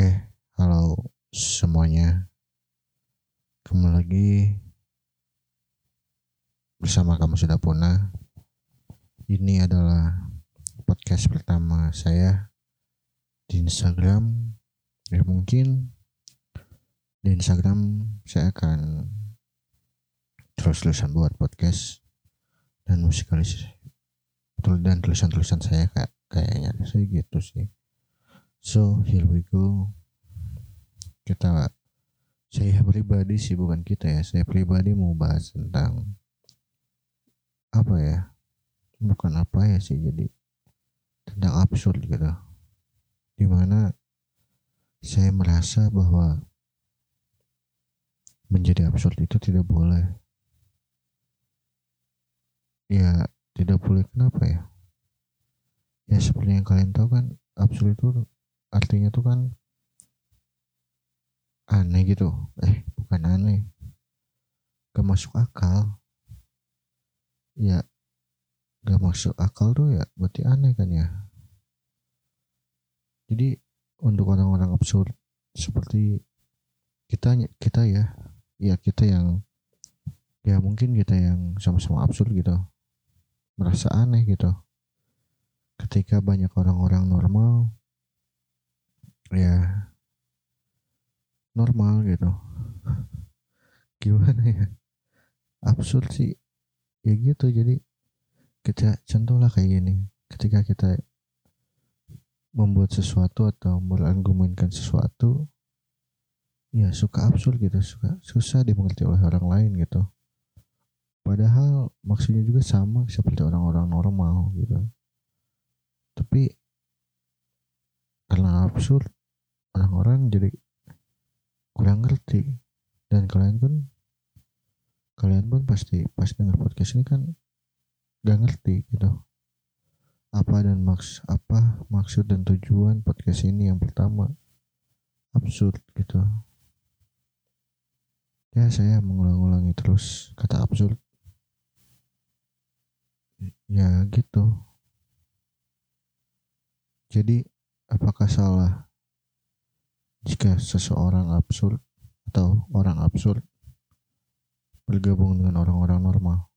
Oke, halo semuanya. Kembali lagi bersama kamu sudah punah. Ini adalah podcast pertama saya di Instagram. Ya mungkin di Instagram saya akan terus-terusan buat podcast dan musikalis dan tulisan-tulisan saya kayak kayaknya sih gitu sih. So here we go. Kita saya pribadi sih bukan kita ya. Saya pribadi mau bahas tentang apa ya? Bukan apa ya sih jadi tentang absurd gitu. Di mana saya merasa bahwa menjadi absurd itu tidak boleh. Ya tidak boleh kenapa ya? Ya seperti yang kalian tahu kan absurd itu artinya tuh kan aneh gitu. Eh bukan aneh. Gak masuk akal. Ya gak masuk akal tuh ya berarti aneh kan ya. Jadi untuk orang-orang absurd seperti kita kita ya. Ya kita yang ya mungkin kita yang sama-sama absurd gitu. Merasa aneh gitu. Ketika banyak orang-orang normal ya normal gitu. Gimana ya? Absurd sih. Ya gitu jadi kita contohlah kayak gini. Ketika kita membuat sesuatu atau berargumenkan sesuatu ya suka absurd gitu. Suka susah dimengerti oleh orang lain gitu. Padahal maksudnya juga sama seperti orang-orang normal gitu. Tapi karena absurd orang-orang jadi kurang ngerti. Dan kalian pun kalian pun pasti pas dengar podcast ini kan gak ngerti gitu. Apa dan maks apa maksud dan tujuan podcast ini? Yang pertama absurd gitu. Ya saya mengulang-ulangi terus kata absurd. Ya gitu. Jadi apakah salah jika seseorang absurd atau orang absurd bergabung dengan orang-orang normal.